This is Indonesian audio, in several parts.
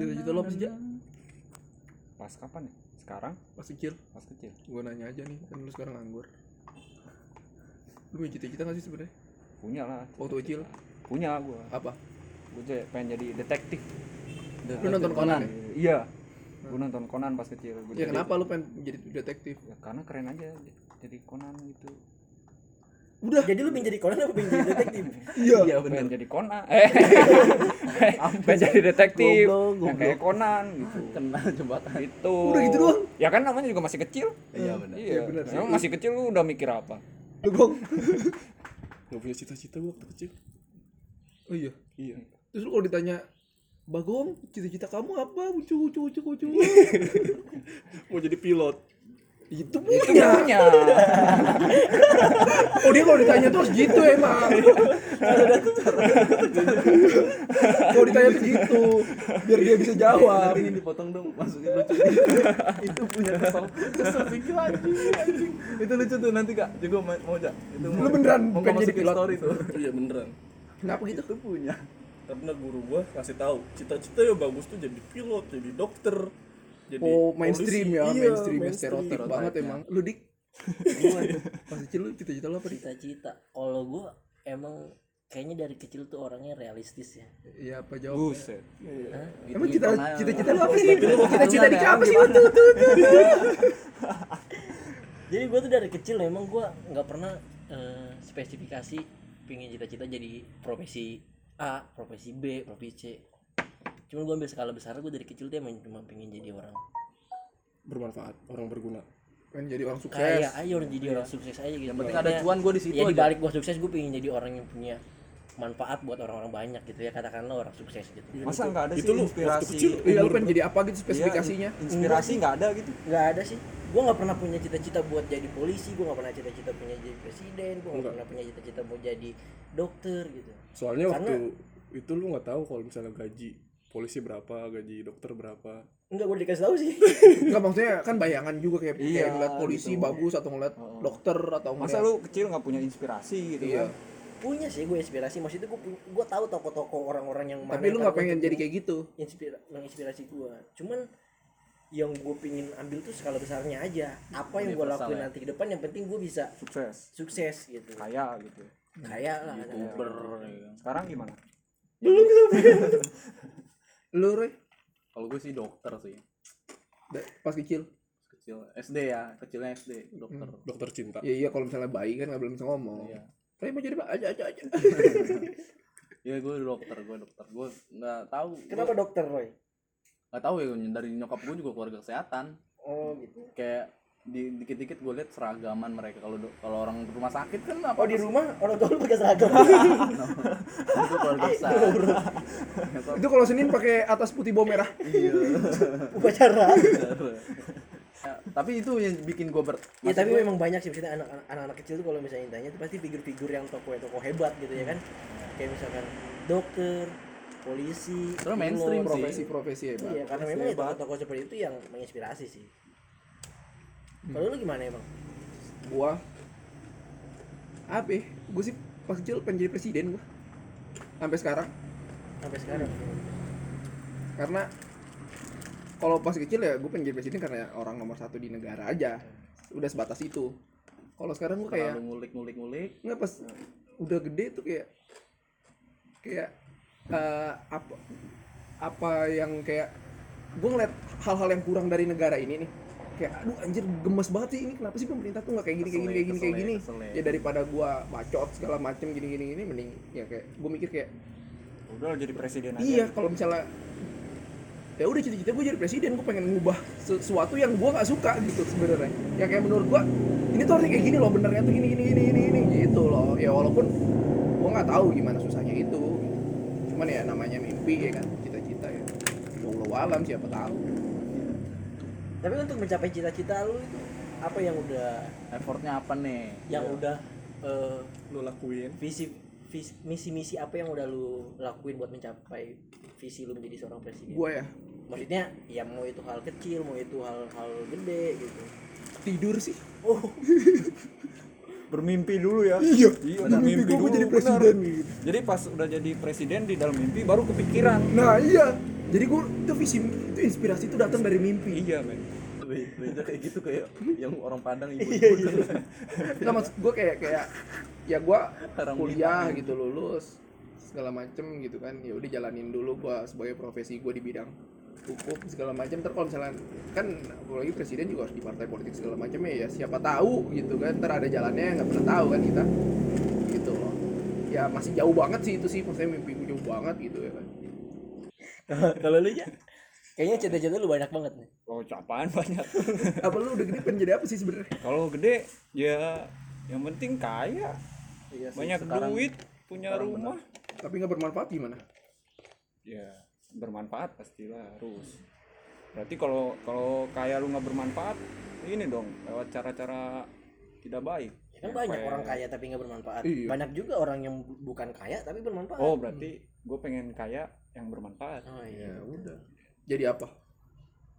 Cita-cita lo apa sih? Pas kapan ya? Sekarang? Pas kecil. Pas kecil. Gue nanya aja nih, kan lu sekarang nganggur. Lu punya cita-cita gak sih sebenarnya? Punya lah. Waktu kecil? Punya gua. Apa? Jadi pengen jadi detektif. Lu nonton Conan ya? Iya. Gua nonton Conan pas kecil. Gua Ya kenapa lu pengen jadi detektif? Ya, karena keren aja jadi Conan gitu. Udah. Jadi lu pengen jadi Conan apa pengen jadi detektif? Iya. Iya pengen benar. jadi Conan. Eh. pengen jadi detektif. Goblok, Yang kayak Conan gitu. Kena jembatan. Itu. Udah gitu doang? Ya kan namanya juga masih kecil. Iya benar. Iya. Iya, benar. Emang masih kecil lu udah mikir apa? Lu gong. Gak punya cita-cita gua waktu kecil. Oh iya. Iya. Terus lu kalau ditanya Bagong, cita-cita kamu apa? Ucu, ucu, ucu, ucu. Mau jadi pilot. Itu punya. Itu punya. Oh dia kalau ditanya tuh harus gitu emang. kalau ditanya tuh gitu, biar dia bisa jawab. Nanti ini dipotong dong, masukin lucu. itu punya kesel. Kesel anjing, anjing. Itu lucu tuh nanti Kak. Juga mau mau Jak. Itu Lu beneran mau pengen jadi pilot? story tuh. iya beneran Kenapa gitu? Itu punya. karena guru gua kasih tahu cita-cita ya bagus tuh jadi pilot jadi dokter jadi Oh mainstream polisi. ya, Iya, mainstream ya stereotip banget emang. Lu dik? Pas kecil lu cita-cita lu apa dik? Cita-cita. Kalau gua emang kayaknya dari kecil tuh orangnya realistis ya. Iya apa jawab? Buset. Hah? Emang cita aja. cita-cita lu apa sih? Cita-cita dik apa sih? Tuh, tuh. Jadi gua tuh dari kecil emang gua nggak pernah eh, spesifikasi pingin cita-cita jadi profesi A, profesi B, profesi C. Cuman gua ambil skala besar gua dari kecil tuh emang cuma pengen jadi orang Bermanfaat, orang berguna. Kan jadi orang sukses. kaya ayo orang jadi orang sukses aja gitu. Yang penting ada cuan gua di situ Ya di aja. balik gua sukses gua pengen jadi orang yang punya manfaat buat orang-orang banyak gitu ya katakanlah orang sukses gitu. Masa nggak ada Itu sih lu waktu inspirasi? kecil, Iya lu pengen jadi apa gitu spesifikasinya? Iya, inspirasi nggak ada gitu. nggak ada sih gue nggak pernah punya cita-cita buat jadi polisi gue nggak pernah cita-cita punya jadi presiden gue nggak Enggak. pernah punya cita-cita mau jadi dokter gitu Soalnya waktu Karena- itu lu nggak tahu kalau misalnya gaji polisi berapa, gaji dokter berapa. enggak gue dikasih tahu sih Enggak maksudnya kan bayangan juga kayak, Iya, kayak ngeliat polisi gitu. bagus atau ngeliat dokter atau Masa ngeliat lu kecil nggak punya inspirasi gitu Iya. kan? punya sih gue inspirasi maksudnya gue gue tahu tokoh-tokoh orang-orang yang mana Tapi lu yang nggak pengen jadi kayak gitu. inspira menginspirasi gue cuman yang gue pingin ambil tuh skala besarnya aja apa yang gue lakuin ya. nanti ke depan yang penting gue bisa Sukses. sukses gitu Kaya gitu. kaya lah Youtuber. ya kan. Sekarang gimana? Lu Roy, Kalau gue sih dokter sih. pas kecil. Kecil SD ya, kecilnya SD, dokter. dokter cinta Ya iya kalau misalnya bayi kan nggak belum bisa ngomong. Iya. Roy mau jadi apa? Aja aja aja. Iya gue dokter, gue dokter. Gue nggak tahu. kenapa dokter Roy Nggak tahu ya dari nyokap gue juga keluarga kesehatan. oh gitu Kayak di dikit-dikit gue lihat seragaman mereka kalau kalau orang rumah sakit kan apa oh di rumah orang tua lu pakai seragam itu keluarga besar Nyokap- itu kalau Senin pakai atas putih bawah merah. iya upacara Ya, tapi itu yang bikin gue ber Ya tapi gua- memang banyak sih anak- anak-anak kecil tuh kalau misalnya ditanya tuh pasti figur-figur yang tokoh tokoh hebat gitu ya kan. Kayak misalkan dokter, polisi, Terus mainstream. Profesi-profesi hebat. Iya, karena memang ya tokoh-tokoh seperti itu yang menginspirasi sih. Kalau lu gimana emang? Gua apa? ya? Gua sih pas kecil pengen jadi presiden gua. Sampai sekarang Sampai sekarang. karena kalau pas kecil ya gue pengen jadi presiden karena orang nomor satu di negara aja udah sebatas itu kalau sekarang gue kayak terlalu ngulik-ngulik-ngulik nggak pas udah gede tuh kayak kayak eh, apa apa yang kayak gue ngeliat hal-hal yang kurang dari negara ini nih kayak aduh anjir gemes banget sih ini kenapa sih pemerintah tuh nggak kayak gini kayak gini kayak gini kayak gini ya, kesel ya. ya daripada gue bacot segala macem gini gini gini mending ya kayak gue mikir kayak Udah jadi presiden aja. Iya, kalau misalnya ya udah cita-cita gue jadi presiden, gue pengen ngubah sesuatu yang gue nggak suka gitu sebenarnya. Ya kayak menurut gue ini tuh harusnya kayak gini loh, benernya tuh gini gini gini gini gini gitu loh. Ya walaupun gue nggak tahu gimana susahnya itu. Cuman ya namanya mimpi ya kan, cita-cita ya. Wallahu alam siapa tahu. Tapi untuk mencapai cita-cita lu itu apa yang udah effortnya apa nih yang udah eh, lu lakuin visi visi misi-misi apa yang udah lu lakuin buat mencapai visi lu menjadi seorang presiden? Gue ya Maksudnya ya mau itu hal kecil, mau itu hal-hal gede gitu. tidur sih. Oh, Bermimpi dulu ya. Iya, Iya, mimpi bermimpi gue dulu, jadi presiden gitu. Jadi pas udah jadi presiden di dalam mimpi baru kepikiran. Nah iya, jadi gue itu visi itu inspirasi itu datang dari mimpi. Iya men. Be- beda kayak gitu kayak yang orang Padang ibu Iya, nggak maksud gue kayak kayak ya gue kuliah gitu lulus segala macem gitu kan. Ya udah jalanin dulu gue sebagai profesi gue di bidang hukum segala macam ntar kalau misalnya kan apalagi presiden juga harus di partai politik segala macam ya siapa tahu gitu kan. Ntar ada jalannya nggak pernah tahu kan kita. Gitu loh. Ya masih jauh banget sih itu sih maksudnya mimpi gue jauh banget gitu ya kan kalau lu ya kayaknya cita-cita lu banyak banget nih. Oh apaan banyak? Apa lu udah gede pengen jadi apa sih sebenarnya? Kalau gede ya yang penting kaya. Iya sih, banyak sekarang- duit punya sekarang rumah. Tapi nggak bermanfaat gimana? Ya bermanfaat pastilah harus. Berarti kalau kalau kaya lu nggak bermanfaat ini dong lewat cara-cara tidak baik. Ya kan banyak orang kaya tapi nggak bermanfaat. Iya. banyak juga orang yang bu- bukan kaya tapi bermanfaat. Oh berarti gue pengen kaya yang bermanfaat. Oh iya. Ya udah. Jadi apa?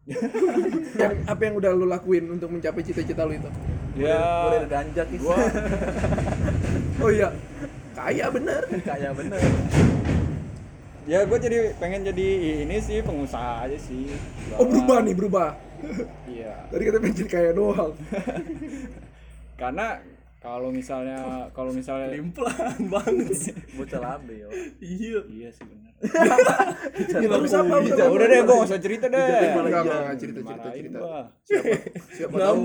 Yang apa yang udah lu lakuin untuk mencapai cita-cita lu itu? Ya ganja kis gua oh iya. Kaya bener. Kayak bener. Ya gue jadi pengen jadi ini sih pengusaha aja sih. Oh berubah nih berubah. Iya. Tadi kata pengen jadi kaya doang. Karena kalau misalnya kalau misalnya Limplan banget sih. bocah lambe yo. Iya. iya sih benar terus apa udah udah deh gue gak usah cerita deh. Enggak, enggak, enggak, cerita cerita cerita. siapa siapa tahu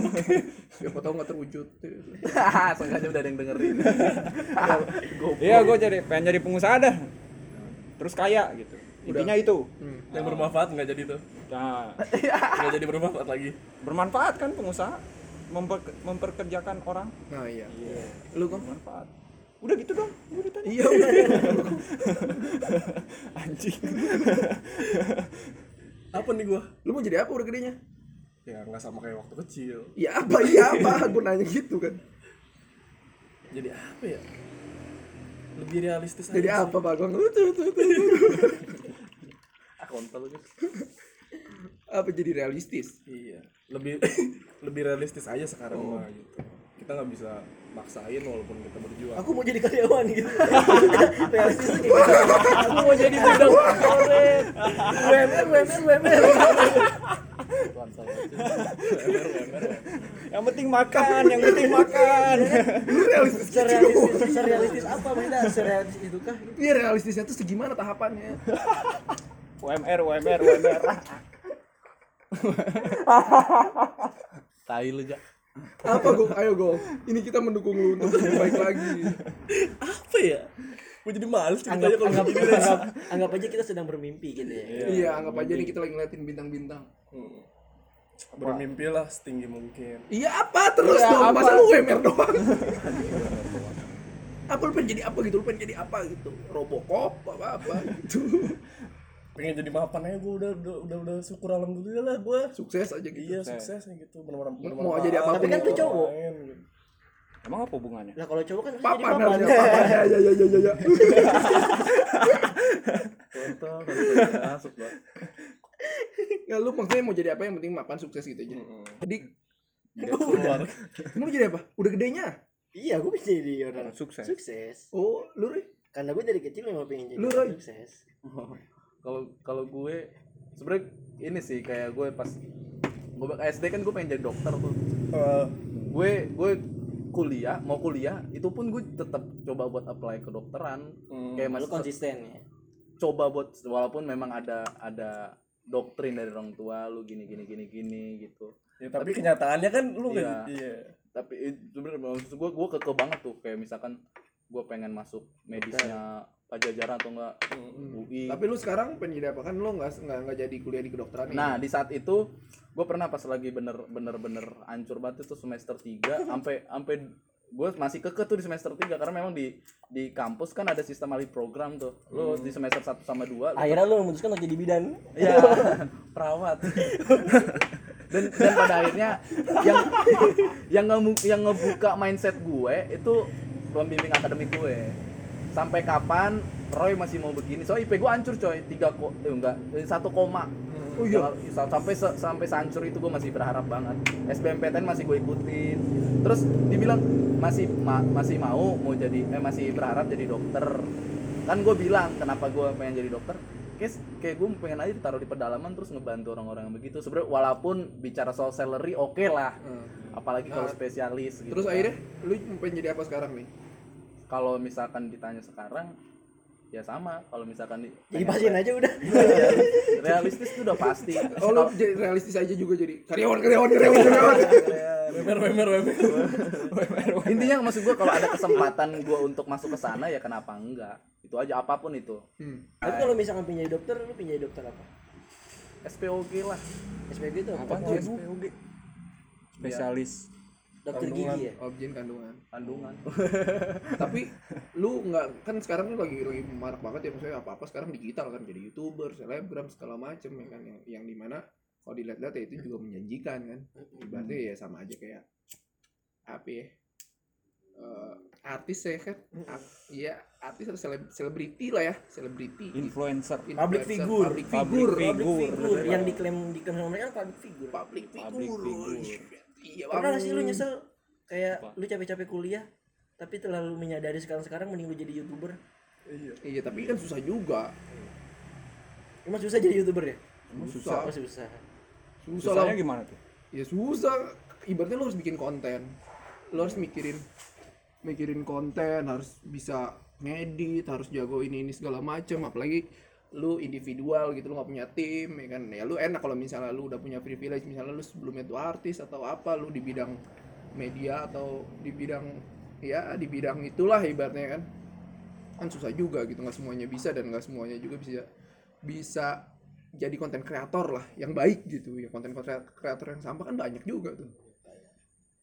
siapa tahu nggak terwujud. Sengaja udah ada yang dengerin. Iya gue jadi pengen jadi pengusaha dah. Terus kaya gitu. Intinya itu. Hmm. Yang bermanfaat nggak jadi tuh. nah. Nggak jadi bermanfaat lagi. bermanfaat kan pengusaha Memper- memperkerjakan orang nah iya lu kok bermanfaat udah gitu dong gue ditanya iya udah anjing Apa nih gua? lu mau jadi apa udah gedenya Ya nggak sama kayak waktu kecil. ya apa iya apa gue nanya gitu kan Jadi apa ya? Lebih realistis jadi aja apa pak Gong? Tuh, tuh, tuh, tuh. ah kontol gitu apa jadi realistis. Iya. Lebih lebih realistis aja sekarang mah gitu. Kita nggak bisa maksain walaupun kita berjuang. aku mau jadi karyawan gitu. Realistis gitu aku mau jadi bidang. Korporat UMR UMR yang penting makan yang penting makan. Lu realistis gitu. Serealistis serealistis apa maksudnya serealistis itu kah iya realistisnya tuh segimana tahapannya? UMR UMR UMR tai lu ja apa Gong? ayo Gong ini kita mendukung lu untuk lebih baik lagi Apa ya? Gua jadi males anggap kalau anggap, begini. anggap anggap aja kita sedang bermimpi gitu ya iya anggap aja nih kita lagi ngeliatin bintang-bintang Hmm. Bermimpilah setinggi mungkin. iya apa terus Iya, dong apa? masa lu UMR doang apa lu pengen jadi apa gitu lu pengen jadi apa gitu robocop apa apa gitu Pengen jadi mapan aja gua udah udah udah, udah syukur alhamdulillah lah gua. sukses aja gitu. Iya sukses. gitu. Benar-benar Mau jadi apa pun Tapi kan lu cowok. gitu. emang apa hubungannya? Nah kalau cowok kan papan jadi harusnya papan. Papan ya ya ya ya ya, ya. masuk ya lu maksudnya mau jadi apa yang penting mapan sukses gitu aja? Jadi Keluar. mau jadi apa? Udah gedenya? Iya gue bisa jadi orang Sukses. sukses. Oh lu Roy? karena gue dari kecil memang pengen jadi Lu, sukses kalau kalau gue sebenarnya ini sih kayak gue pas gue SD kan gue pengen jadi dokter tuh Eh, gue gue kuliah mau kuliah itu pun gue tetap coba buat apply ke dokteran Hmm. kayak lu mas konsisten ya coba buat walaupun memang ada ada doktrin dari orang tua lu gini gini gini gini gitu ya, tapi kenyataannya kan lu Iya. nggak iya. tapi it- sebenarnya maksud gue gue keke banget tuh kayak misalkan gue pengen masuk medisnya pajajaran atau enggak UI tapi lu sekarang pengen jadi apa? Kan lu nggak nggak nggak jadi kuliah di kedokteran. Nah di saat itu gue pernah pas lagi bener bener bener hancur banget itu semester 3 sampai sampai gue masih keke tuh di semester 3 karena memang di di kampus kan ada sistem alih program tuh. Lo di semester 1 sama 2 lu akhirnya lu memutuskan untuk jadi bidan. Ya perawat. Dan dan pada akhirnya yang yang nge- yang ngebuka mindset gue itu pembimbing akademik gue. Sampai kapan Roy masih mau begini? Soalnya IP gue hancur coy. Tiga kok eh, enggak eh, satu koma. Oh iya? Sa- sampai sampai sehancur itu gue masih berharap banget. SBMPTN masih gue ikutin. Terus dibilang masih ma- masih mau mau jadi eh masih berharap jadi dokter. Kan gue bilang kenapa gue pengen jadi dokter? Kayak kayak gue pengen aja ditaruh di pedalaman terus ngebantu orang-orang yang begitu. Sebenarnya walaupun bicara soal salary oke lah. Hmm. apalagi kalau Nah, spesialis gitu terus kan. akhirnya lu pengen jadi apa sekarang nih kalau misalkan ditanya sekarang ya sama. Kalau misalkan di, jadi pasien aja udah. Iya, realistis itu udah pasti. Oh lu jadi realistis aja juga jadi karyawan karyawan karyawan karyawan. Wemer wemer wemer intinya maksud gue kalau ada kesempatan gue untuk masuk ke sana ya kenapa enggak? Itu aja apa pun itu. Hmm. tapi kalau misalkan pinjai dokter lu pinjai dokter apa? SPOG lah. SPG itu apa? Apa tuh SPOG spesialis dokter gigi ya? Objek kandungan. Kandungan. Tapi lu nggak kan sekarang ini lagi lagi marak banget ya maksudnya apa apa sekarang digital kan jadi youtuber selebgram segala macem ya kan yang yang di mana kalau dilihat-lihat ya itu juga menjanjikan kan. Ibaratnya ya sama aja kayak apa ya eh, artis ya kan. Iya artis atau seleb- selebriti lah ya selebriti. Influencer. Public Influencer, figure. public Public figure. public Figur. figure. yang diklaim diklaim sama mereka kan public figure. Public Public figure iya pernah gak sih lu nyesel? Kayak Apa? lu capek-capek kuliah tapi terlalu menyadari sekarang-sekarang mending lu jadi youtuber. Iya. Tapi kan susah juga. Emang susah jadi youtuber ya? Emang susah. Oh susah. Susah lah. susahnya gimana tuh? Ya susah. Ibaratnya lo harus bikin konten. Lo harus mikirin mikirin konten harus bisa ngedit harus jago ini ini segala macem. Apalagi lu individual gitu lu nggak punya tim ya kan? Ya lu enak kalau misalnya lu udah punya privilege misalnya lu sebelumnya tuh artis atau apa lu di bidang media atau di bidang ya di bidang itulah ibaratnya kan? Kan susah juga gitu nggak semuanya bisa dan nggak semuanya juga bisa bisa jadi konten kreator lah yang baik gitu ya konten kreator yang sampah kan banyak juga tuh.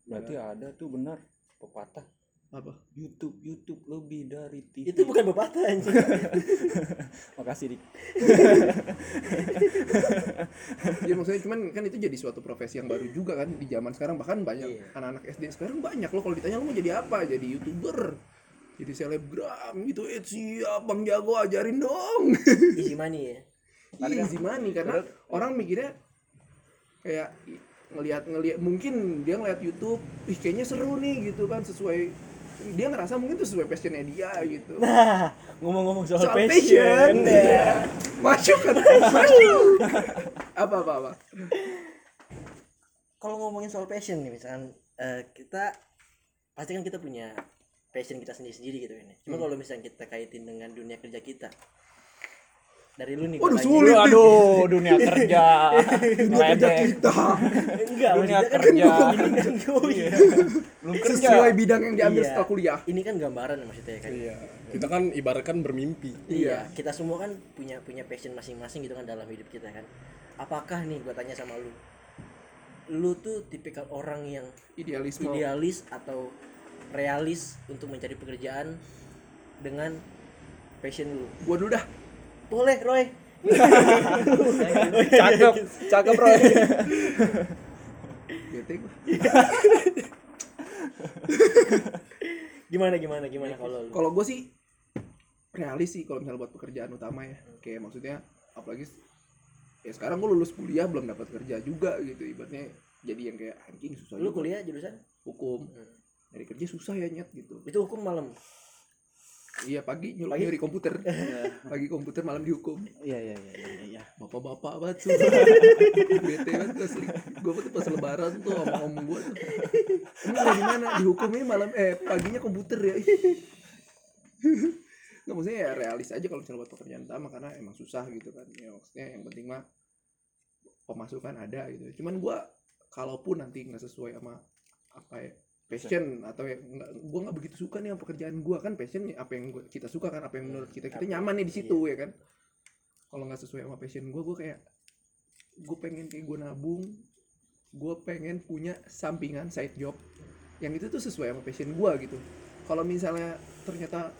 Berarti ada tuh benar pepatah apa? YouTube YouTube lebih dari TV itu bukan pepatah anjing. Makasih dik. Ya maksudnya cuman kan itu jadi suatu profesi yang baru juga kan di zaman sekarang. Bahkan banyak Iya. anak-anak SD sekarang banyak loh kalau ditanya lo mau jadi apa? Jadi youtuber jadi selebgram gitu. Eh siap bang jago ajarin dong. Isi money ya? Iya, easy money. Karena orang mikirnya kayak ngelihat ngelihat mungkin dia ngeliat YouTube, ih kayaknya seru nih gitu kan sesuai dia ngerasa mungkin itu sesuai passionnya dia gitu. nah ngomong-ngomong soal, Soal passion, passion, ya. ya. Masuk kan? Masuk. apa apa apa. kalau ngomongin soal passion nih misalkan eh, kita pasti kan kita punya passion kita sendiri-sendiri gitu ini. Cuma kalau misalnya kita kaitin dengan dunia kerja kita. Dari lu nih Waduh, sulit. aduh dunia kerja Dunia kerja kita Enggak, Dunia kan kerja. ini kan iya. belum kerja sesuai bidang yang diambil Iya. setelah kuliah. Ini kan gambaran maksudnya kan. iya kita kan ibaratkan bermimpi Iya, kita semua kan punya punya passion masing-masing gitu kan dalam hidup kita kan. Apakah nih gua tanya sama lu? Lu tuh tipikal orang yang Idealisme. idealis atau realis untuk mencari pekerjaan dengan passion lu? Gua dulu dah. Boleh, Roy. cakep cakep Bete gua. Gimana gimana gimana kalau? Kalau gue sih realis sih kalau misalnya buat pekerjaan utama ya. Kayak maksudnya apalagi ya sekarang gue lulus kuliah belum dapat kerja juga gitu ibaratnya jadi yang kayak anjing susah Lu juga. kuliah jurusan? hukum Hmm. dari kerja susah ya nyet gitu Itu hukum malam. Iya pagi Pagi? nyuri komputer. Pagi komputer malam dihukum. Iya iya iya iya iya. Bapak-bapak banget sumpah bete banget gue asli. Gue tuh pas lebaran tuh ngomong-ngomong gue tuh. Ini dari mana dihukumnya malam eh paginya komputer ya. Nggak maksudnya ya realis aja kalau misalnya buat pekerjaan utama karena emang susah gitu kan. Ya maksudnya yang penting mah pemasukan ada gitu. Cuman gue kalaupun nanti nggak sesuai sama apa ya passion. Atau ya nggak gue nggak begitu suka nih sama pekerjaan gue kan passion apa yang gua, kita suka kan apa yang menurut kita. Kita nyaman nih di situ ya kan? Kalau nggak sesuai sama passion gue gue kayak gue pengen kayak gue nabung. Gue pengen punya sampingan side job. Yang itu tuh sesuai sama passion gue gitu. Kalau misalnya ternyata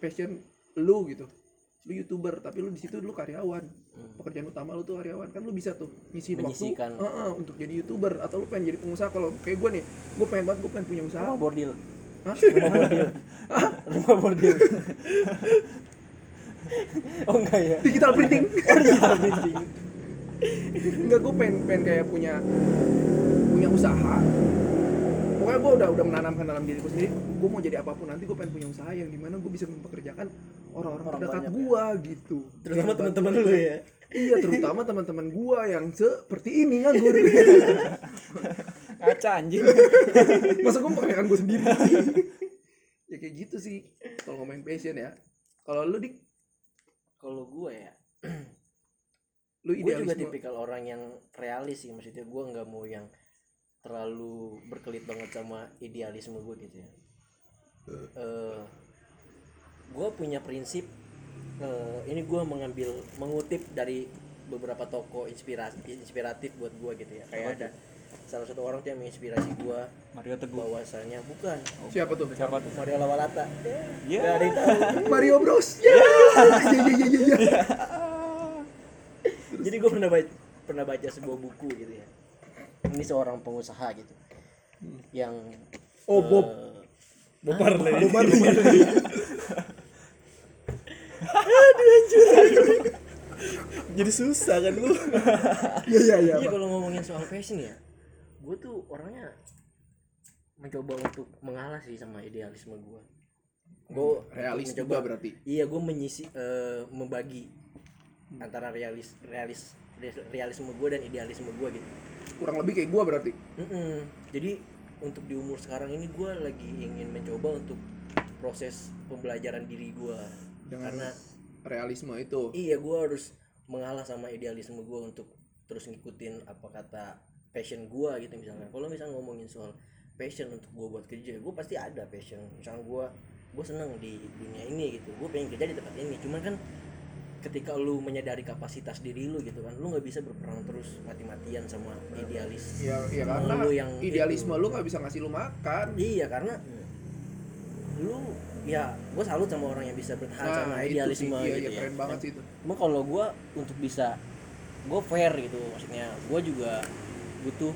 passion lu gitu lu youtuber tapi lu di situ lu karyawan pekerjaan utama lu tuh karyawan kan lu bisa tuh ngisiin waktu eh, eh, untuk jadi youtuber atau lu pengen jadi pengusaha kalau kayak gue nih gue pengen banget gue pengen punya usaha Rumah bordil. Hah? Rumah bordil. Rumah bordil. oh enggak ya? digital printing Oh digital printing. Enggak, gue pengen, pengen kayak punya punya usaha. Pokoknya gue udah udah menanamkan dalam diriku sendiri. Gue mau jadi apa pun nanti gue pengen punya usaha yang di mana gue bisa mempekerjakan orang-orang Orang terdekat ya. gua gitu. Terutama teman-teman lu ya. Iya terutama teman-teman gua yang seperti ini nganggur Kaca anjing. masa gua pakaikan gua sendiri? Ya kayak gitu sih kalau ngomongin passion ya. Kalau lu dik? Kalau gue ya lu gue juga tipikal orang yang realis sih maksudnya gue nggak mau yang terlalu berkelit banget sama idealisme gue gitu ya. Eh gue punya prinsip eh, ini gue mengambil mengutip dari beberapa toko inspirasi inspiratif buat gue gitu ya. Kayak ada salah satu orang tuh yang menginspirasi gue Mario Teguh. bahwasannya bukan. Siapa tuh? Siapa tuh? Mario Lawalata. Ada yang tahu. Mario Bros. Ya. Iya iya iya iya iya jadi gue pernah baca pernah baca sebuah buku gitu ya. Ini seorang pengusaha gitu. Yang oh Bob. eh, Bob Marley. Bob Marley Jadi susah kan lu. iya iya iya Iya kalau ngomongin soal fashion ya, gue tuh orangnya mencoba untuk mengalah sih sama idealisme gue. Gue realis juga berarti Iya, gue menyisi eh, membagi antara realis realis realisme gue dan idealisme gue gitu. kurang lebih kayak gua berarti Mm-mm. Jadi untuk di umur sekarang ini gue lagi ingin mencoba untuk proses pembelajaran diri gue dengan karena realisme itu. Iya gue harus mengalah sama idealisme gue untuk terus ngikutin apa kata passion gue gitu misalnya. Kalau misalnya ngomongin soal passion untuk gue buat kerja gue pasti ada passion. Misalnya gue gue seneng di dunia ini gitu. Gue pengen kerja di tempat ini. Cuman kan ketika lu menyadari kapasitas diri lu gitu kan lu nggak bisa berperang terus mati-matian sama idealis ya ya karena lu yang idealisme itu. lu nggak bisa ngasih lu makan. Iya karena lu ya gue salut sama orang yang bisa bertahan sama Nah, itu idealisme sih, iya, gitu iya, ya. keren banget sih itu. Cuma kalau gue untuk bisa gue fair gitu maksudnya gue juga butuh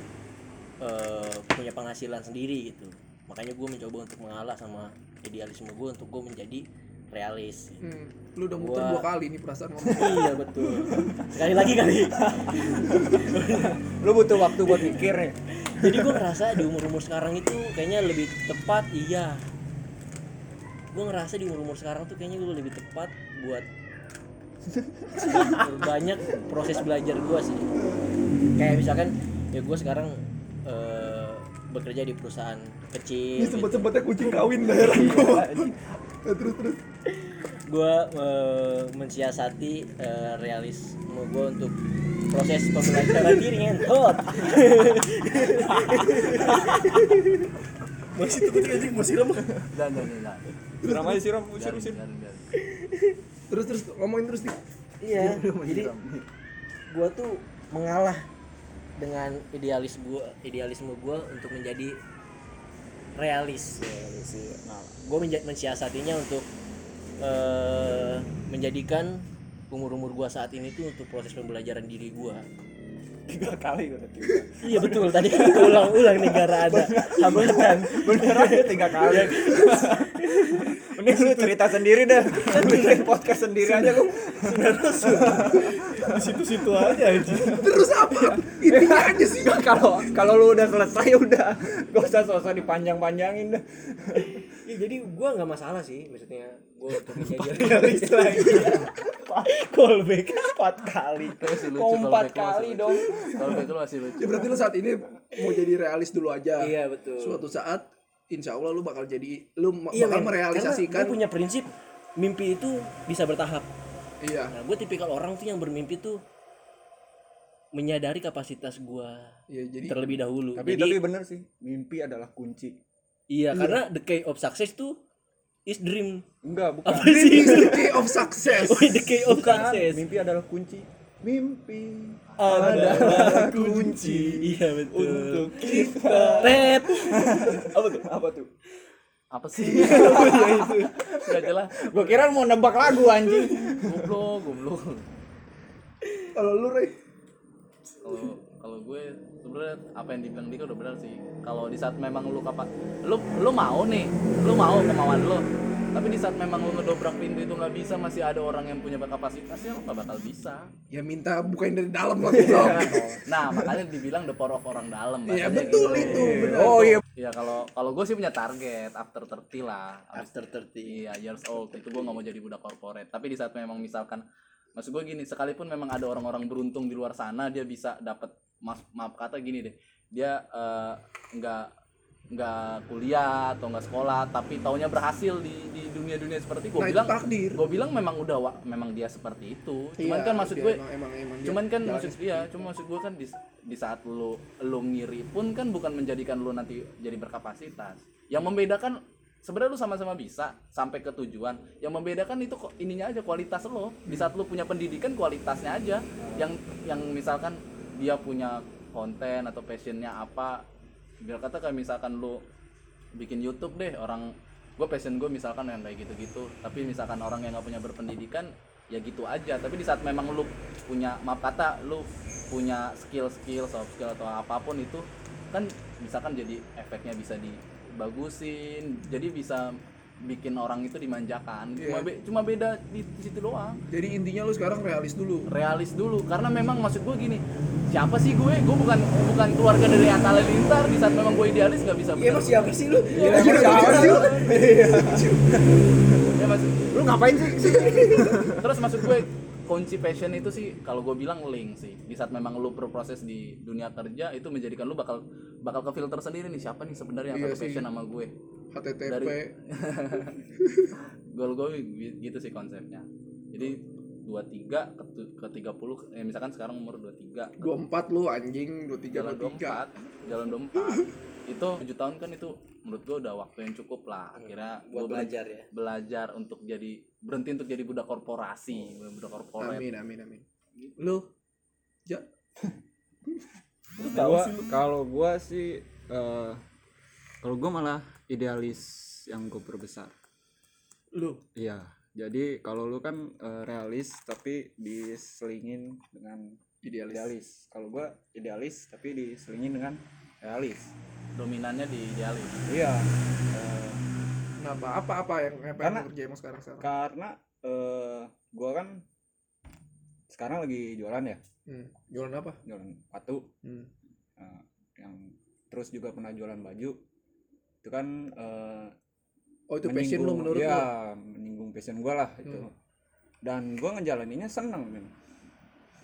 eh, punya penghasilan sendiri gitu. Makanya gue mencoba untuk mengalah sama idealisme gue untuk gue menjadi realis hmm. lu udah muter Gua- dua kali nih perasaan ngomong. Iya betul. Sekali lagi kali. Lu butuh waktu buat mikir ya. jadi gue ngerasa di umur umur sekarang itu kayaknya lebih tepat iya gue ngerasa di umur umur sekarang tuh kayaknya gue lebih tepat buat banyak proses belajar gue sih. Kayak misalkan ya gue sekarang eh, bekerja di perusahaan kecil ini sempet sempetnya kucing kawin daerah gua. Ya, terus terus. Gue eh, mensiasati eh, realisme gue untuk proses pembelajaran diri ngentot. Masih tuh anjing masih lama. Dan dan dan. Siram aja siram, usir usir. terus terus ngomongin terus nih. Iya. Jadi gue tuh mengalah dengan idealis gue idealisme gue untuk menjadi realis. Nah gue mensiasatinya untuk eh, menjadikan umur umur gue saat ini tuh untuk proses pembelajaran diri gue Tiga kali berarti. iya betul tadi ulang-ulang negara ada hambatan Beneran ya tiga kali. Mending lu cerita sendiri dah. Bikin podcast sendiri aja lu. Di situ-situ aja anjing. terus apa intinya aja sih Kalau kalau lu udah selesai udah. Gak usah sosok dipanjang-panjangin dah. Ya, jadi gue nggak masalah sih maksudnya gue untuk menjadi Realis lagi. callback Empat kali. Kok empat kali dong. Kalau back lu masih lucu. ya berarti lu saat ini mau jadi realis dulu aja iya betul suatu saat insya Allah lu bakal jadi lu iya bakal men. merealisasikan gue punya prinsip mimpi itu bisa bertahap iya nah gue tipikal orang tuh yang bermimpi tuh menyadari kapasitas gue iya jadi terlebih dahulu Tapi jadi tapi bener sih. Mimpi adalah kunci. Iya karena the key of success tuh is dream Enggak, bukan. apa sih the key of success oh, the key of Bukan. success Mimpi adalah kunci. Mimpi ada kunci iya betul untuk kita. red Apa tuh? Apa tuh? Apa sih? ya itu. Gak jelas. Gua kira mau nebak lagu anjing. Goblok, goblok. kalau lu Rey Kalau kalau gue sebenarnya apa yang dibilang Dika udah benar sih. Kalau di saat memang lu kapan lu lu mau nih, lu mau kemauan lu. Tapi di saat memang lu ngedobrak pintu itu nggak bisa masih ada orang yang punya kapasitas ya lu nggak bakal bisa. Ya minta bukain dari dalam lah gitu nah makanya dibilang the power of orang dalam Iya bahasanya betul gitu. itu benar oh iya. Ya kalau kalau gue sih punya target after 30 lah. After 30 iya years old. Itu gue nggak mau jadi budak corporate. Tapi di saat memang misalkan maksud gue gini sekalipun memang ada orang-orang beruntung di luar sana dia bisa dapat maaf, maaf kata gini deh. Dia eh, nggak nggak kuliah atau nggak sekolah tapi taunya berhasil di di dunia dunia seperti gue nah bilang gue bilang memang udah wa- memang dia seperti itu. Cuman Iya, kan maksud dia gue emang, emang, emang dia cuman kan maksud iya itu. cuma maksud gue kan di, di saat lu lu ngiri pun kan bukan menjadikan lu nanti jadi berkapasitas. Yang membedakan sebenarnya lu sama-sama bisa sampai ke tujuan. Yang membedakan itu kok ininya aja kualitas lo. Di saat lu punya pendidikan kualitasnya aja. Yang yang misalkan dia punya konten atau passionnya apa. Biar kata kayak misalkan lu bikin YouTube deh orang gue passion gue misalkan yang kayak gitu-gitu. Tapi misalkan orang yang nggak punya berpendidikan ya gitu aja. Tapi di saat memang lu punya maaf kata lu punya skill-skill soft skill atau apa pun itu kan misalkan jadi efeknya bisa dibagusin jadi bisa bikin orang itu dimanjakan. Cuma Iya. be- cuma beda di, di situ doang. Jadi intinya lu sekarang realis dulu. Realis dulu. Karena memang maksud gue gini siapa sih gue? Gue bukan bukan keluarga dari Atta Halilintar di saat memang gue idealis nggak bisa Iya siapa sih lu? Iya, emang siapa sih lu? Ya, maksud- lu ngapain sih? Terus maksud gue kunci passion itu sih kalau gue bilang link sih. Di saat memang lu berproses di dunia kerja itu menjadikan lu bakal bakal ke filter sendiri nih siapa nih sebenarnya yang Iya satu passion sama gue. HTTP Dari- goal gue gitu sih konsepnya. Jadi 23 ke, tu- ke 30 eh, misalkan sekarang umur 23 24 lu anjing. 23 jalan 23 24 jalan 24 itu 7 tahun kan itu menurut gue udah waktu yang cukup lah. Akhirnya Buat gua belajar ya. belajar untuk jadi berhenti untuk jadi budak korporasi budak korporat. Amin amin amin. Lu? Ja? Gua kalau gua sih eh, kalau gua malah idealis yang gue perbesar. Lu? Iya. Jadi kalau lu kan eh, realis tapi diselingin dengan idealis. idealis. Kalau gua idealis tapi diselingin dengan realis. Dominannya di idealis iya. Eh, kenapa? Apa apa yang apa yang Karena- lu kerja emang sekarang sekarang? karena eh, gua kan sekarang lagi jualan ya. Hmm. jualan apa? Jualan sepatu. Hmm. eh, yang terus juga pernah jualan baju. Itu kan eh, oh itu passion lu menyinggung- menurut ya menyinggung passion gua lah itu. Hmm. dan gua ngejalaninnya seneng men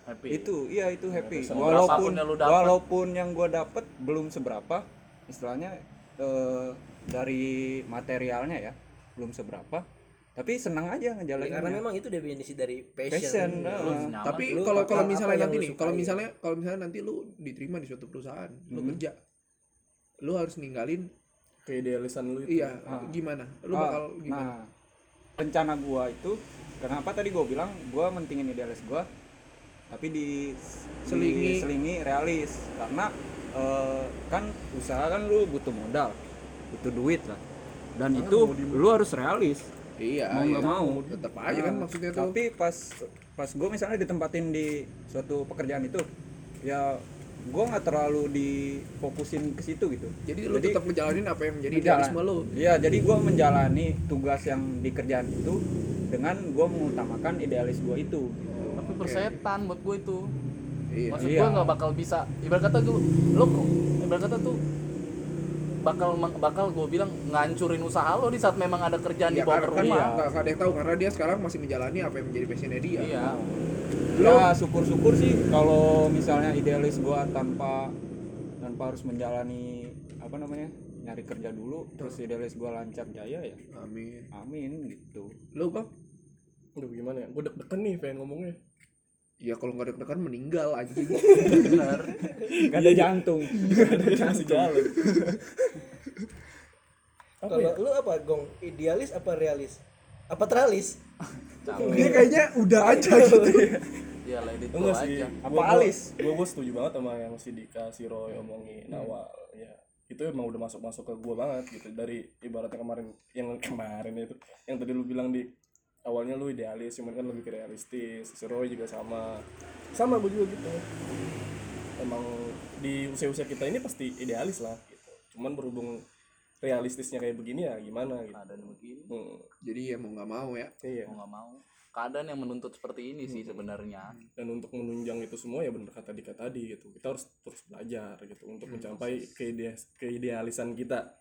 happy itu iya itu happy Berapapun walaupun yang lu dapet. walaupun yang gua dapet belum seberapa istilahnya eh, dari materialnya ya belum seberapa tapi senang aja Ya, ngejalaninnya karena memang itu definisi dari passion. Passion, Lu nah. tapi Lu kalau kalau misalnya yang nanti lu nih kalau sukai? misalnya kalau misalnya nanti lu diterima di suatu perusahaan lu Hmm. kerja lu harus ninggalin keidealisan lu itu iya Ah. gimana lu Ah, bakal gimana nah rencana gua itu kenapa tadi gua bilang gua mentingin idealis gua tapi di Selingi. selingi realis. Karena eh, kan usaha kan lu butuh modal butuh duit lah. Dan itu lu harus realis. Iya mau nggak iya. mau. Tetap aja kan Nah, maksudnya tuh. Tapi pas pas gue misalnya ditempatin di suatu pekerjaan itu ya gue nggak terlalu difokusin ke situ gitu. Jadi lu tetap ngejalanin apa yang menjadi idealisme lu. Iya, jadi gue menjalani tugas yang di kerjaan itu dengan gue mengutamakan idealis gue itu. Tapi persetan buat gue itu. Iya. Maksud Iya. gue nggak bakal bisa. Ibarat kata gue lo ibarat kata tuh bakal bakal gue bilang ngancurin usaha lo di saat memang ada kerjaan Ya, di bawah kan rumah. nggak nggak ada yang tahu karena dia sekarang masih menjalani apa yang menjadi passionnya dia. Iya. Ya syukur-syukur sih kalau misalnya idealis gue tanpa tanpa harus menjalani apa namanya nyari kerja dulu terus idealis gue lancar jaya ya. Amin. Amin gitu. Lu bang Aduh gimana ya? Gue deg-degen nih pengen ngomongnya ya kalau nggak deg-degan meninggal anjing. Benar. Gak ada jantung. Masih jalan. Apa Kalau ya? lu apa, Gong? Idealis apa realis? Apa teralis? dia kayaknya udah aja gitu. Ya let it go enggak sih. Aja Apa alis? gue gue setuju banget sama yang si Dika si Roy omongin awal ya itu emang udah masuk masuk ke gue banget gitu. Dari ibaratnya kemarin yang kemarin itu yang tadi lu bilang di awalnya lu idealis cuman kan lebih ke realistis. Si Roy juga sama. Sama gue juga gitu. Emang di usia-usia kita ini pasti idealis lah gitu. Cuman berhubung realistisnya kayak begini ya gimana gitu. Keadaan begini. Hmm, jadi ya mau nggak mau ya. Iya. Mau nggak mau. Keadaan yang menuntut seperti ini sih sebenarnya. Dan untuk menunjang itu semua ya bener kata Dika tadi gitu. Kita harus terus belajar gitu untuk mencapai keidea keidealisan kita.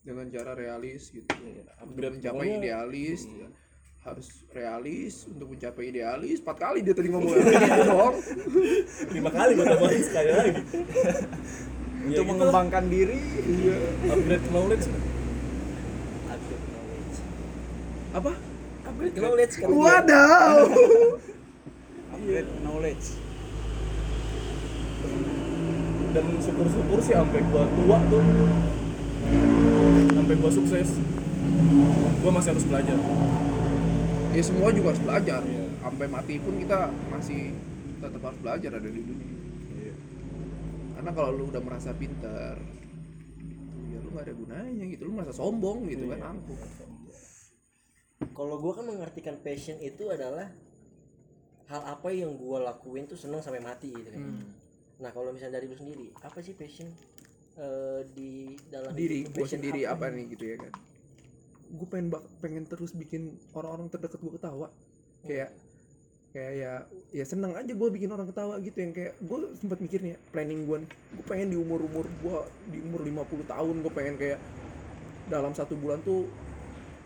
Dengan cara realis gitu. Iya, untuk upgrade mencapai pokoknya- idealis ya. Harus realis untuk mencapai idealis. Empat kali dia tadi ngomong gitu dong. Lima kali gue tambahin sekali lagi. Untuk mengembangkan diri upgrade knowledge upgrade knowledge. Apa? Upgrade knowledge kan wadaw upgrade knowledge. Dan syukur-syukur sih sampai gua tua tuh. Sampai gua sukses. Gua masih harus belajar ya semua juga harus belajar. Iya. sampai mati pun kita masih tetap harus belajar ada di dunia. Iya. karena kalau lu udah merasa pintar ya lu gak ada gunanya gitu. Lu merasa sombong gitu kan angkuh. Kalau gua kan mengartikan passion itu adalah hal apa yang gua lakuin tuh seneng sampai mati gitu kan. Nah kalau misalnya dari lu sendiri apa sih passion eh, di dalam diri gue Passion sendiri apa nih gitu ya kan gue pengen pengen terus bikin orang-orang terdekat gue ketawa. Kayak kayak ya ya seneng aja gue bikin orang ketawa gitu. Yang kayak gue sempat mikirnya planning gue gue pengen di umur umur gue di umur 50 tahun gue pengen kayak dalam satu bulan tuh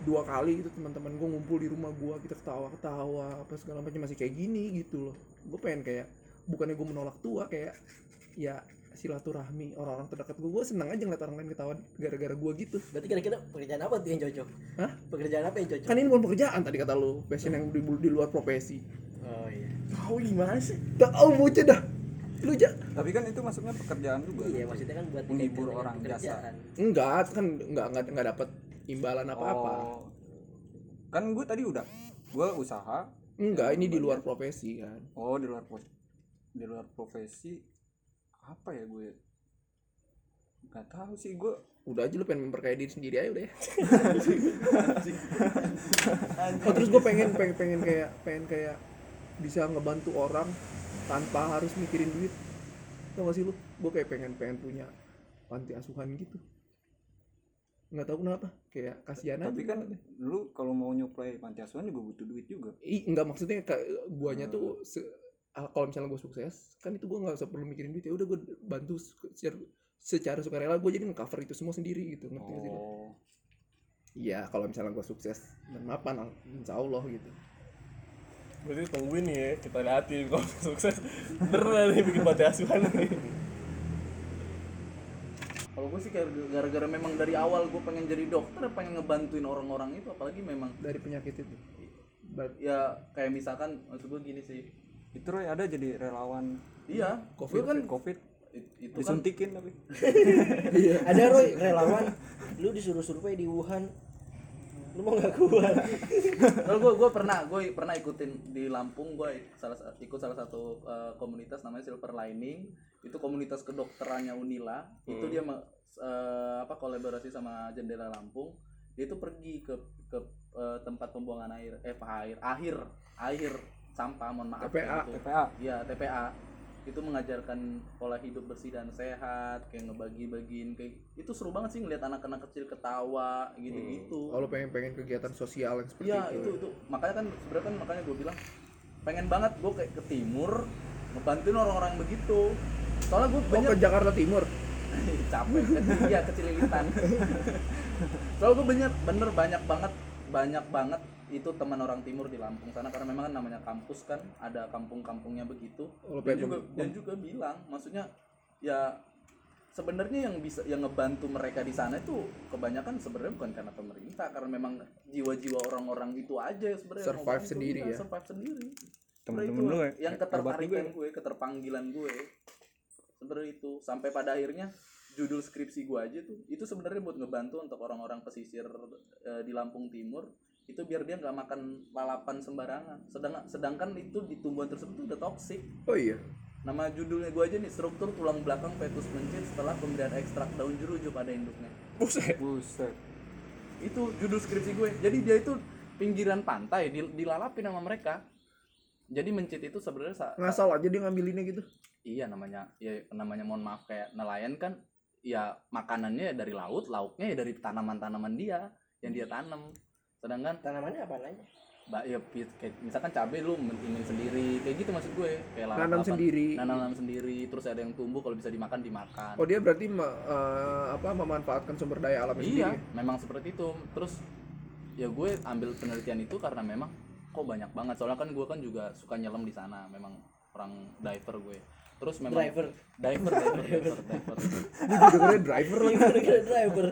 dua kali gitu teman-teman gue ngumpul di rumah gue kita ketawa ketawa apa segala macam masih kayak gini gitu loh. Gue pengen kayak bukannya gue menolak tua kayak ya silaturahmi orang-orang terdekat gue gue seneng aja ngeliat orang lain ketawa gara-gara gue gitu. Berarti kira-kira pekerjaan apa tuh yang cocok? Hah? pekerjaan apa yang cocok? Kan ini bukan pekerjaan tadi kata lu passion yang di, di luar profesi. Oh iya. Tahu gimana sih? Tahu bocah dah. Lu aja tapi kan itu masuknya pekerjaan juga. Iya maksudnya kan buat Menghibur orang, jasa. pekerjaan. enggak kan enggak enggak enggak dapat imbalan apa-apa. Oh. kan gue tadi udah gue usaha. Enggak ini di luar profesi kan. Oh di luar di luar profesi apa ya gue? Nggak tahu sih gue udah aja lu pengen memperkaya diri sendiri aja udah ya. Oh terus gue pengen pengen pengen kayak pengen kayak bisa ngebantu orang tanpa harus mikirin duit. Tau gak sih lu? Gue kayak pengen pengen punya panti asuhan gitu. Nggak tahu kenapa. Kayak kasihan aja. tapi kan lu kalau mau nyuplai panti asuhan juga butuh duit juga. Ih, enggak maksudnya kayak guanya tuh se- ah, kalau misalnya gue sukses kan itu gue nggak usah perlu mikirin duit ya udah gue bantu secara, secara sukarela gue jadi nge-cover itu semua sendiri gitu ngerti nggak sih oh. Iya kalau misalnya gue sukses dan mapan insya Allah gitu. Berarti tungguin nih ya kita liatin kalau sukses beneran nih bikin panti asuhan nih? Kalau gue sih kayak gara-gara memang dari awal gue pengen jadi dokter pengen ngebantuin orang-orang itu apalagi memang dari penyakit itu? Ya kayak misalkan maksud gue gini sih itu Roy ada jadi relawan iya Covid, gue kan covid. it- itu kan disuntikin tapi. Ada Roy relawan. Lu disuruh survei di Wuhan. Lu mau nggak keluar kalau gue gue pernah gue pernah ikutin di Lampung gue salah sa- ikut salah satu uh, komunitas namanya Silver Lining. Itu komunitas kedokterannya Unila. Itu dia me- uh, apa kolaborasi sama Jendela Lampung. Dia itu pergi ke ke uh, tempat pembuangan air eh air akhir air sampah mohon maaf TPA. gitu. TPA Iya TPA itu mengajarkan pola hidup bersih dan sehat kayak ngebagi-bagiin kayak itu seru banget sih ngeliat anak-anak kecil ketawa gitu-gitu. Kalau pengen pengen kegiatan sosial yang seperti Iya itu itu itu. Makanya kan sebenarnya kan makanya gue bilang pengen banget gue kayak ke timur ngebantuin orang-orang begitu. Soalnya gue oh banyak ke Jakarta Timur? Capek. Kan iya kecililitan soalnya gue bener bener banyak banget banyak banget itu teman orang timur di Lampung sana karena memang kan namanya kampus kan ada kampung-kampungnya begitu Oh, dan juga dan juga bilang maksudnya ya sebenarnya yang bisa yang ngebantu mereka di sana itu kebanyakan sebenarnya bukan karena pemerintah karena memang jiwa-jiwa orang-orang itu aja yang sebenarnya Survive sendiri iya, ya. survive sendiri temen-temen lu itu ya yang juga ketertarikan ya. gue keterpanggilan gue sebenarnya itu sampai pada akhirnya judul skripsi gue aja tuh itu sebenarnya buat ngebantu untuk orang-orang pesisir eh, di Lampung Timur itu biar dia nggak makan lalapan sembarangan. Sedangkan sedangkan itu di tumbuhan tersebut udah toksik oh iya. Nama judulnya gue aja nih struktur tulang belakang fetus mencit setelah pemberian ekstrak daun jeruju pada induknya. Buset. Buset. Itu judul skripsi gue. Jadi dia itu pinggiran pantai dil- dilalapin sama mereka. Jadi mencit itu sebenarnya sa- ngasal aja dia ngambilinnya gitu? Iya namanya ya namanya mohon maaf kayak nelayan kan ya makanannya dari laut lauknya ya dari tanaman-tanaman dia yang dia tanam sedangkan tanamannya apa aja Mbak ya kayak misalkan cabai lu ini sendiri kayak gitu maksud gue kayak lauk Nanam sendiri. nanam sendiri terus ada yang tumbuh kalau bisa dimakan dimakan. Oh dia berarti eh, apa memanfaatkan sumber daya alam iya sendiri. memang seperti itu. Terus ya gue ambil penelitian itu karena memang kok banyak banget. Soalnya kan gue kan juga suka nyelam di sana memang orang diver gue. Terus memang driver. Diver diver diver, diver. Gue juga driver lagi. driver.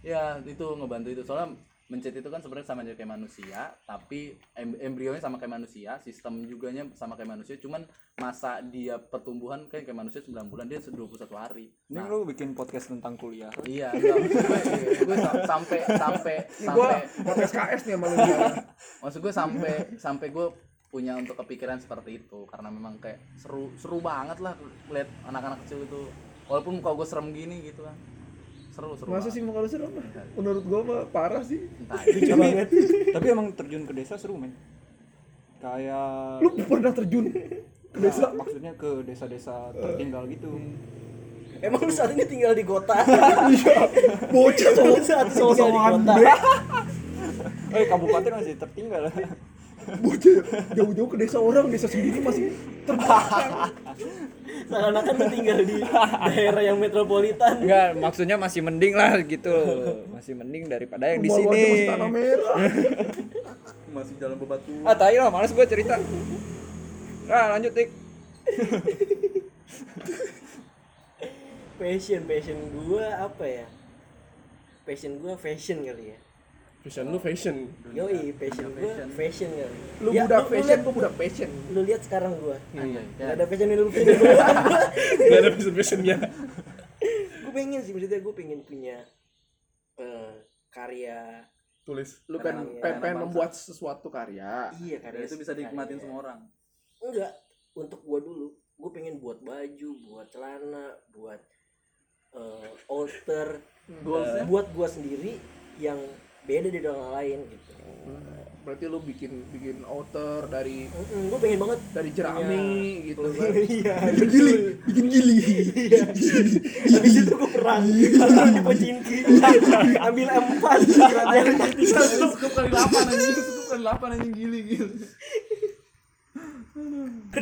Ya itu ngebantu itu. Soalnya mencet itu kan sebenarnya sama aja kayak manusia tapi em embrionya sama kayak manusia sistem juganya sama kayak manusia cuman masa dia pertumbuhan kayak kayak manusia 9 bulan dia 21 hari. Ini lu bikin podcast tentang kuliah. iya maksud gue, gue sa- sampai sampai Gue sampai podcast KS nih sama lu sekarang. maksud gue sampai sampai gue punya untuk kepikiran seperti itu karena memang kayak seru seru banget lah lihat anak-anak kecil itu. Walaupun muka gue serem gini gitu kan seru seru Masa banget. sih muka lu serem? Menurut gua mah parah sih. entah tapi, tapi emang terjun ke desa seru men. Kayak Lu pernah terjun ke desa? Nah, maksudnya ke desa-desa tertinggal gitu. emang lu saat ini tinggal di kota Bocah lu saat ini tinggal di kota Eh kabupaten masih tertinggal. bocah jauh-jauh ke desa orang, desa sendiri masih terbelakang. seakan-akan lu tinggal di daerah yang metropolitan Enggak, maksudnya masih mending lah gitu. Masih mending daripada yang di sini. masih tanah merah. masih jalan bebatu Ah, tai lah, males gue cerita. Ah, lanjut, Tik. passion passion gua apa ya passion gua fashion kali ya Fashion lu fashion. yoi passion gua fashion kali Lu Ya, budak lu fashion, liat- gua budak fashion. lu lihat sekarang gua Anjay, Gak ya. ada fashion lu fashion gua Gak ada fashion fashionnya. gue pengen sih maksudnya gue pengen punya eh, karya Tulis. Lu kan Iya, pengen, membuat sesuatu karya. iya karya itu bisa dinikmatin karya. semua orang enggak untuk gua dulu gue pengen buat baju buat celana buat eh, alter Goalsnya? eh, buat gua sendiri yang beda dari orang lain gitu Berarti lu bikin bikin outer dari gue pengen banget dari jerami gitu kan. iya Bikin gili, bikin gili. habis itu gue perang perang di Pochinki ambil empat yang cukup kali 8 anjing cukup kali 8 anjing gili gili